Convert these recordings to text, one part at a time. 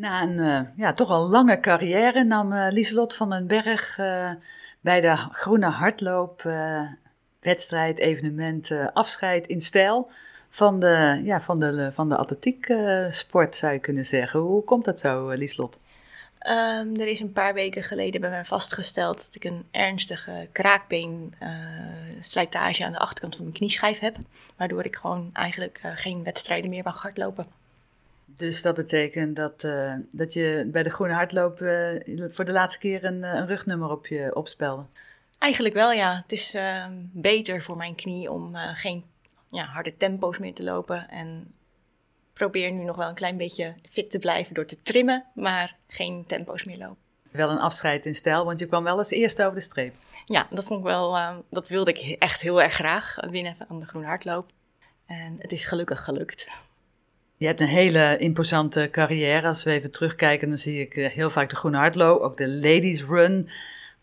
Na een uh, ja, toch al lange carrière nam uh, Lieselot van den Berg uh, bij de Groene Hardloop wedstrijd, evenement, afscheid in stijl van de, ja, van de, van de atletiek sport, zou je kunnen zeggen. Hoe komt dat zo, Lieselot? Um, er is een paar weken geleden bij mij vastgesteld dat ik een ernstige kraakbeen slijtage aan de achterkant van mijn knieschijf heb. Waardoor ik gewoon eigenlijk geen wedstrijden meer mag hardlopen. Dus dat betekent dat, uh, dat je bij de Groene Hardloop uh, voor de laatste keer een, een, rugnummer op je opspelde? Eigenlijk wel, ja. Het is uh, beter voor mijn knie om geen ja, harde tempo's meer te lopen. En probeer nu nog wel een klein beetje fit te blijven door te trimmen, maar geen tempo's meer lopen. Wel een afscheid in stijl, want je kwam wel als eerste over de streep. Ja, dat vond ik wel, dat wilde ik echt heel erg graag winnen aan de Groene Hardloop. En het is gelukkig gelukt. Je hebt een hele imposante carrière. Als we even terugkijken, dan zie ik eh, heel vaak de Groene Hardloop, ook de Ladies Run.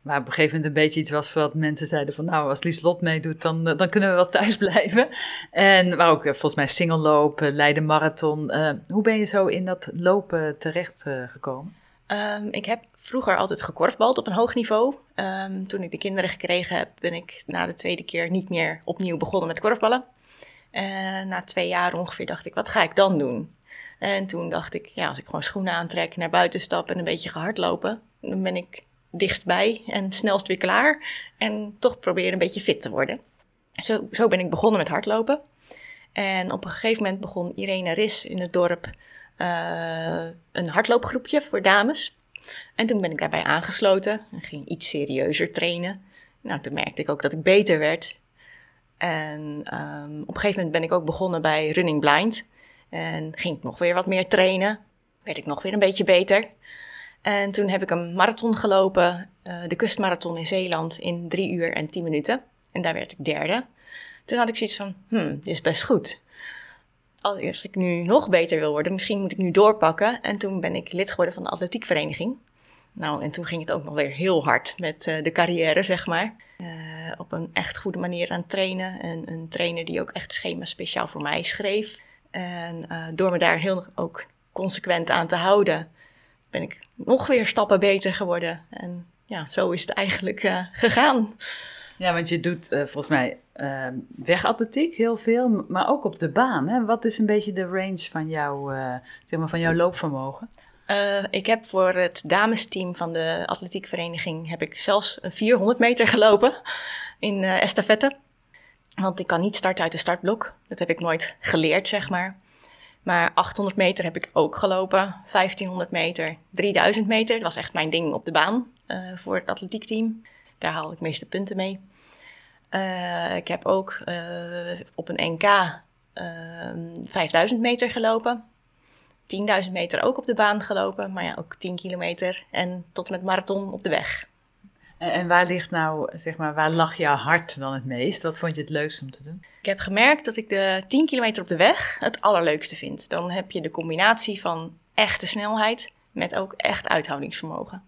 Waar op een gegeven moment een beetje iets was wat mensen zeiden van nou, als Lieslot meedoet, dan, eh, dan kunnen we wel thuis blijven. En waar ook eh, volgens mij single lopen, Leiden Marathon. hoe ben je zo in dat lopen terecht gekomen? Um, ik heb vroeger altijd gekorfbald op een hoog niveau. Um, toen ik de kinderen gekregen heb, ben ik na de tweede keer niet meer opnieuw begonnen met korfballen. En na twee jaar ongeveer dacht ik, wat ga ik dan doen? En toen dacht ik, ja, als ik gewoon schoenen aantrek, naar buiten stap en een beetje ga hardlopen, dan ben ik dichtstbij en snelst weer klaar. En toch proberen een beetje fit te worden. Zo, zo ben ik begonnen met hardlopen. En op een gegeven moment begon Irene Ris in het dorp uh, een hardloopgroepje voor dames. En toen ben ik daarbij aangesloten en ging iets serieuzer trainen. Nou, toen merkte ik ook dat ik beter werd. En um, op een gegeven moment ben ik ook begonnen bij Running Blind. En ging ik nog weer wat meer trainen. Werd ik nog weer een beetje beter. En toen heb ik een marathon gelopen, uh, de kustmarathon in Zeeland, in drie uur en tien minuten. En daar werd ik derde. Toen had ik zoiets van, hmm, dit is best goed. Als ik nu nog beter wil worden, misschien moet ik nu doorpakken. En toen ben ik lid geworden van de atletiekvereniging. Nou, en toen ging het ook nog weer heel hard met uh, de carrière, zeg maar. Uh, op een echt goede manier aan trainen. En een trainer die ook echt schema's speciaal voor mij schreef. En uh, door me daar heel ook consequent aan te houden, ben ik nog weer stappen beter geworden. En ja, zo is het eigenlijk gegaan. Ja, want je doet volgens mij wegatletiek heel veel, maar ook op de baan. Hè? Wat is een beetje de range van, jou, zeg maar van jouw loopvermogen? Uh, ik heb voor het damesteam van de atletiekvereniging heb ik zelfs een 400 meter gelopen in uh, estafette. Want ik kan niet starten uit de startblok. Dat heb ik nooit geleerd, zeg maar. Maar 800 meter heb ik ook gelopen. 1500 meter, 3000 meter. Dat was echt mijn ding op de baan uh, voor het atletiekteam. Daar haal ik meeste punten mee. ik heb ook op een NK 5000 meter gelopen. 10.000 meter ook op de baan gelopen, maar ja, ook 10 kilometer en tot met marathon op de weg. En, en waar ligt nou, zeg maar, waar lag jouw hart dan het meest? Wat vond je het leukst om te doen? Ik heb gemerkt dat ik de 10 kilometer op de weg het allerleukste vind. Dan heb je de combinatie van echte snelheid met ook echt uithoudingsvermogen.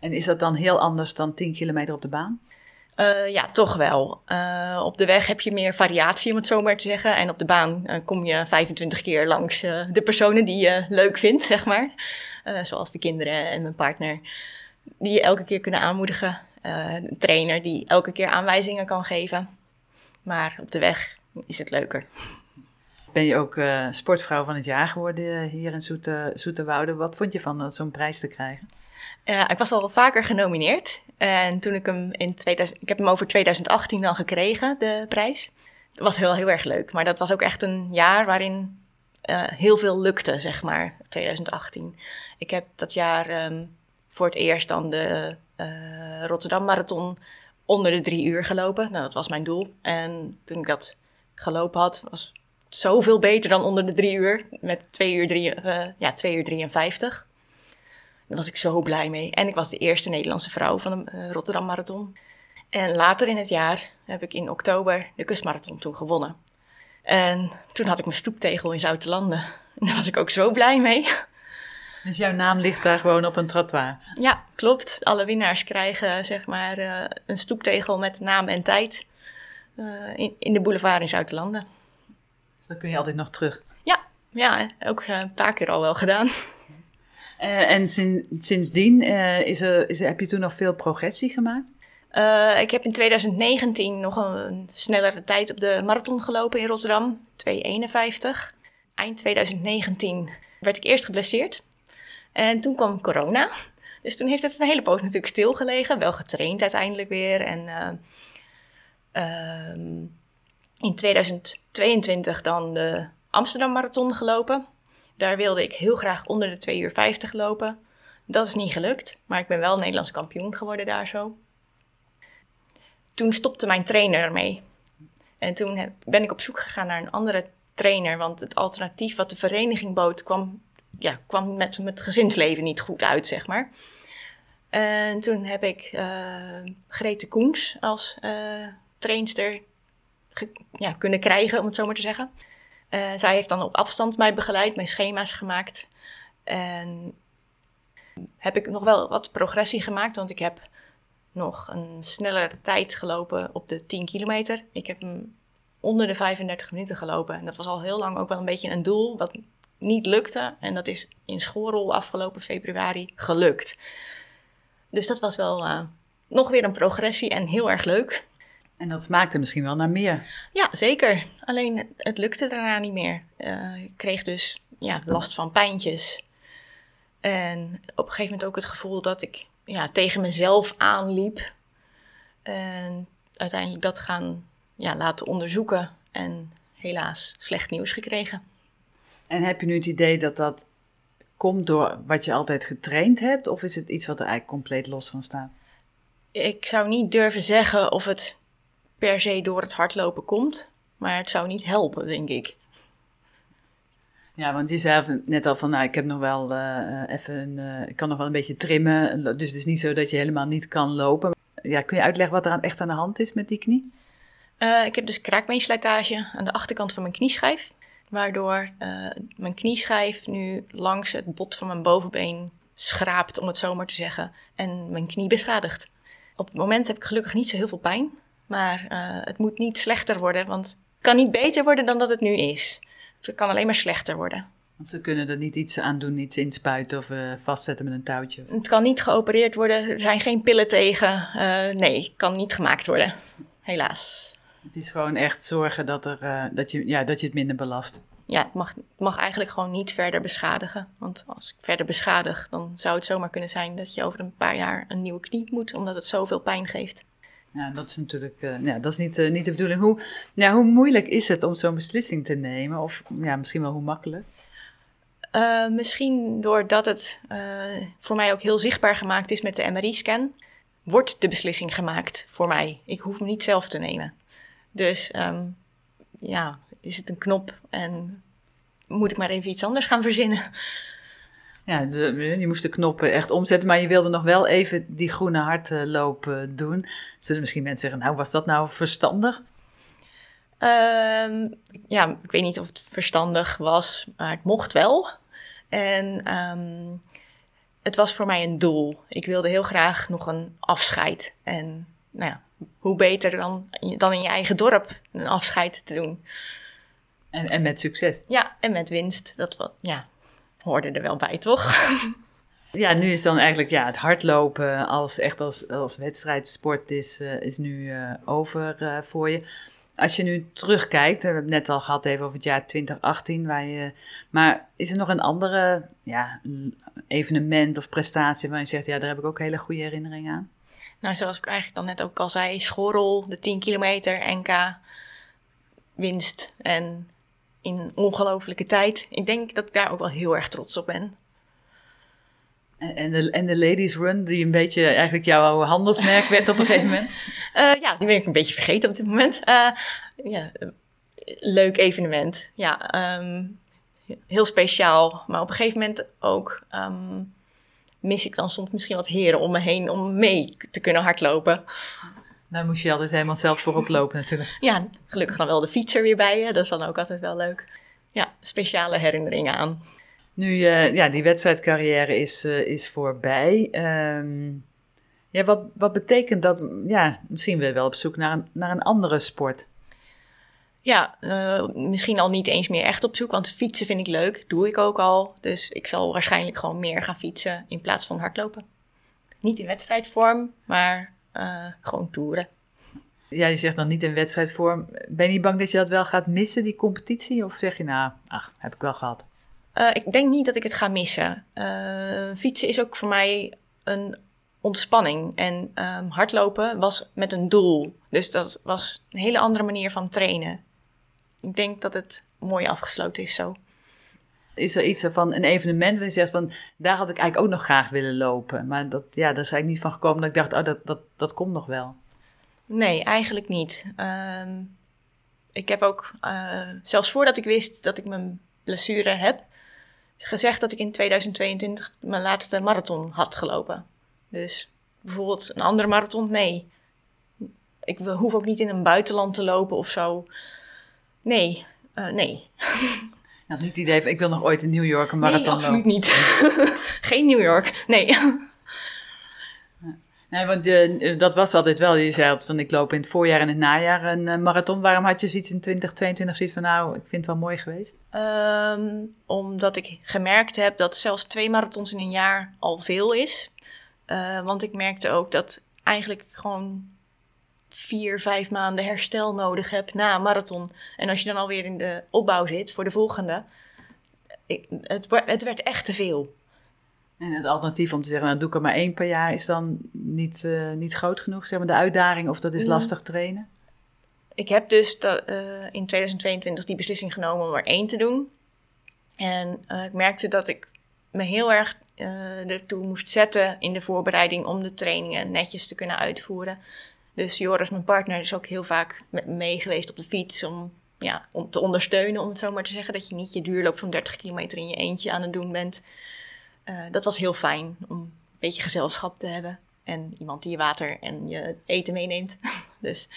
En is dat dan heel anders dan 10 kilometer op de baan? Uh, ja, toch wel. Uh, op de weg heb je meer variatie, om het zo maar te zeggen. En op de baan uh, kom je 25 keer langs de personen die je leuk vindt, zeg maar. zoals de kinderen en mijn partner, die je elke keer kunnen aanmoedigen. een trainer die elke keer aanwijzingen kan geven. Maar op de weg is het leuker. Ben je ook sportvrouw van het jaar geworden hier in Zoete, Zoeterwoude? Wat vond je van zo'n prijs te krijgen? Uh, ik was al vaker genomineerd. En toen ik hem in 2000, ik heb hem over 2018 dan gekregen, de prijs. Dat was heel, heel erg leuk. Maar dat was ook echt een jaar waarin uh, heel veel lukte, zeg maar, 2018. Ik heb dat jaar um, voor het eerst dan de uh, Rotterdam Marathon onder de drie uur gelopen. Nou, dat was mijn doel. En toen ik dat gelopen had, was zoveel beter dan onder de drie uur. Met 2 uur, drie, ja, 2 uur 53. Daar was ik zo blij mee. En ik was de eerste Nederlandse vrouw van de uh, Rotterdam Marathon. En later in het jaar heb ik in oktober de kustmarathon toen gewonnen. En toen had ik mijn stoeptegel in Zoutelanden. En daar was ik ook zo blij mee. Dus jouw naam ligt daar gewoon op een trottoir? Ja, klopt. Alle winnaars krijgen zeg maar uh, een stoeptegel met naam en tijd uh, in, in, de boulevard in Zoutelanden. Dus dan kun je altijd nog terug? Ja, ja ook een paar keer al wel gedaan. Uh, en sindsdien uh, is er, heb je toen nog veel progressie gemaakt? Uh, ik heb in 2019 nog een, snellere tijd op de marathon gelopen in Rotterdam, 2,51. Eind 2019 werd ik eerst geblesseerd. En toen kwam corona. Dus toen heeft het een hele poos natuurlijk stilgelegen. Wel getraind uiteindelijk weer. En uh, in 2022 dan de Amsterdam Marathon gelopen. Daar wilde ik heel graag onder de 2 uur 50 lopen. Dat is niet gelukt, maar ik ben wel Nederlands kampioen geworden daar zo. Toen stopte mijn trainer ermee. En toen ben ik op zoek gegaan naar een andere trainer, want het alternatief wat de vereniging bood kwam, ja, kwam met het gezinsleven niet goed uit, zeg maar. En toen heb ik uh, Grete Koens als uh, trainster ja, kunnen krijgen, om het zo maar te zeggen. Uh, zij heeft dan op afstand mij begeleid, mijn schema's gemaakt. En heb ik nog wel wat progressie gemaakt, want ik heb nog een snellere tijd gelopen op de 10 kilometer. Ik heb hem onder de 35 minuten gelopen. En dat was al heel lang ook wel een beetje een doel wat niet lukte. En dat is in schoolrol afgelopen februari gelukt. Dus dat was wel uh, nog weer een progressie en heel erg leuk. En dat smaakte misschien wel naar meer. Ja, zeker. Alleen het lukte daarna niet meer. Uh, ik kreeg dus ja, last van pijntjes. En op een gegeven moment ook het gevoel dat ik ja, tegen mezelf aanliep. En uiteindelijk dat gaan ja, laten onderzoeken. En helaas slecht nieuws gekregen. En heb je nu het idee dat dat komt door wat je altijd getraind hebt? Of is het iets wat er eigenlijk compleet los van staat? Ik zou niet durven zeggen of het per se door het hardlopen komt. Maar het zou niet helpen, denk ik. Ja, want je zei net al van, nou, ik heb nog wel uh, even, uh, ik kan nog wel een beetje trimmen. Dus het is niet zo dat je helemaal niet kan lopen. Ja, kun je uitleggen wat er aan, echt aan de hand is met die knie? Uh, ik heb dus kraakbeenslijtage aan de achterkant van mijn knieschijf. Waardoor mijn knieschijf nu langs het bot van mijn bovenbeen schraapt, om het zo maar te zeggen. En mijn knie beschadigt. Op het moment heb ik gelukkig niet zo heel veel pijn. Maar het moet niet slechter worden, want het kan niet beter worden dan dat het nu is. Het kan alleen maar slechter worden. Want ze kunnen er niet iets aan doen, iets inspuiten of uh, vastzetten met een touwtje. Het kan niet geopereerd worden, er zijn geen pillen tegen. Uh, nee, kan niet gemaakt worden, helaas. Het is gewoon echt zorgen dat, er, dat, je, ja, dat je het minder belast. Ja, het mag, mag eigenlijk gewoon niet verder beschadigen. Want als ik verder beschadig, dan zou het zomaar kunnen zijn dat je over een paar jaar een nieuwe knie moet, omdat het zoveel pijn geeft. Ja, dat is natuurlijk uh, ja, dat is niet, uh, niet de bedoeling. Hoe, ja, hoe moeilijk is het om zo'n beslissing te nemen? Of ja, misschien wel hoe makkelijk? Uh, misschien doordat het voor mij ook heel zichtbaar gemaakt is met de MRI-scan, wordt de beslissing gemaakt voor mij. Ik hoef hem niet zelf te nemen. Dus um, ja, is het een knop en moet ik maar even iets anders gaan verzinnen. Ja, de, je moest de knoppen echt omzetten, maar je wilde nog wel even die groene hardloop doen. Zullen misschien mensen zeggen, nou was dat nou verstandig? Um, ja, ik weet niet of het verstandig was, maar het mocht wel. En um, het was voor mij een doel. Ik wilde heel graag nog een afscheid. En nou ja, hoe beter dan, dan in je eigen dorp een afscheid te doen. En, en met succes. Ja, en met winst. Dat ja, hoorde er wel bij, toch? Ja, nu is dan eigenlijk ja, het hardlopen als echt als, als wedstrijdsport is, uh, is nu uh, over uh, voor je. Als je nu terugkijkt, we hebben het net al gehad even over het jaar 2018, waar je, maar is er nog een andere ja, evenement of prestatie waar je zegt, ja, daar heb ik ook hele goede herinneringen aan? Nou, zoals ik eigenlijk dan net ook al zei, schorrel, de 10 kilometer, NK, winst en in ongelofelijke tijd. Ik denk dat ik daar ook wel heel erg trots op ben. En de, en de Ladies Run, die een beetje eigenlijk jouw handelsmerk werd op een gegeven moment? Uh, ja, die ben ik een beetje vergeten op dit moment. Uh, ja, leuk evenement. Ja, um, heel speciaal. Maar op een gegeven moment ook um, mis ik dan soms misschien wat heren om me heen om mee te kunnen hardlopen. Daar moest je altijd helemaal zelf voorop lopen natuurlijk. Ja, gelukkig dan wel de fietser weer bij je. Dat is dan ook altijd wel leuk. Ja, speciale herinneringen aan. Nu, uh, ja, die wedstrijdcarrière is, uh, is voorbij. Um, ja, wat, wat betekent dat? Ja, misschien je wel op zoek naar een, naar een andere sport. Ja, uh, misschien al niet eens meer echt op zoek, want fietsen vind ik leuk, doe ik ook al. Dus ik zal waarschijnlijk gewoon meer gaan fietsen in plaats van hardlopen. Niet in wedstrijdvorm, maar uh, gewoon toeren. Ja, je zegt dan niet in wedstrijdvorm. Ben je niet bang dat je dat wel gaat missen, die competitie? Of zeg je nou, ach, heb ik wel gehad? Uh, ik denk niet dat ik het ga missen. fietsen is ook voor mij een ontspanning. En um, hardlopen was met een doel. Dus dat was een hele andere manier van trainen. Ik denk dat het mooi afgesloten is zo. Is er iets van een evenement waar je zegt van daar had ik eigenlijk ook nog graag willen lopen. Maar dat, ja, daar is eigenlijk niet van gekomen dat ik dacht, oh, dat, dat, dat komt nog wel. Nee, eigenlijk niet. Um, ik heb ook, uh, zelfs voordat ik wist dat ik mijn blessure heb, gezegd dat ik in 2022 mijn laatste marathon had gelopen. Dus bijvoorbeeld een andere marathon, nee. Ik hoef ook niet in een buitenland te lopen of zo. Nee, uh, nee. Had niet het idee van, ik wil nog ooit in New York een marathon nee, absoluut niet. Geen New York, nee. Nee, want uh, dat was altijd wel. Je zei altijd van, ik loop in het voorjaar en het najaar een uh, marathon. Waarom had je zoiets in 2022 zoiets van, nou, ik vind het wel mooi geweest? Um, omdat ik gemerkt heb dat zelfs twee marathons in een jaar al veel is. Uh, want ik merkte ook dat eigenlijk gewoon vier, vijf maanden herstel nodig heb na een marathon. En als je dan alweer in de opbouw zit voor de volgende, het, het werd echt te veel. En het alternatief om te zeggen, nou doe ik er maar één per jaar, is dan niet, uh, niet groot genoeg, zeg maar, de uitdaging of dat is mm. lastig trainen? Ik heb dus uh, in 2022 die beslissing genomen om er één te doen. En uh, ik merkte dat ik me heel erg ertoe moest zetten in de voorbereiding om de trainingen netjes te kunnen uitvoeren. Dus Joris, mijn partner, is ook heel vaak mee geweest op de fiets om, ja, om te ondersteunen, om het zo maar te zeggen. Dat je niet je duurloop van 30 kilometer in je eentje aan het doen bent. Uh, dat was heel fijn om een beetje gezelschap te hebben. En iemand die je water en je eten meeneemt. dus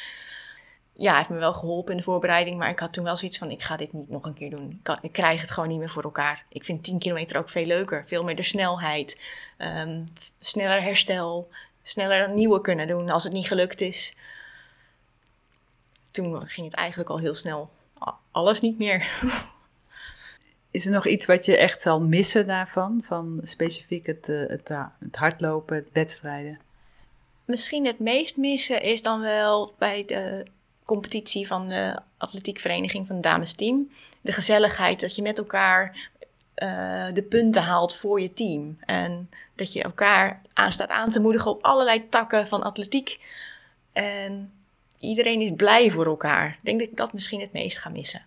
ja, hij heeft me wel geholpen in de voorbereiding. Maar ik had toen wel zoiets van, ik ga dit niet nog een keer doen. Ik, krijg het gewoon niet meer voor elkaar. Ik vind 10 kilometer ook veel leuker. Veel meer de snelheid. Um, sneller herstel. Sneller een nieuwe kunnen doen als het niet gelukt is. Toen ging het eigenlijk al heel snel alles niet meer. Is er nog iets wat je echt zal missen daarvan? Van specifiek het, uh, het, uh, het hardlopen, het wedstrijden? Misschien het meest missen is dan wel bij de competitie van de atletiekvereniging van het damesteam. De gezelligheid, dat je met elkaar uh, de punten haalt voor je team. En dat je elkaar aan staat aan te moedigen op allerlei takken van atletiek. En iedereen is blij voor elkaar. Ik denk dat ik dat misschien het meest ga missen.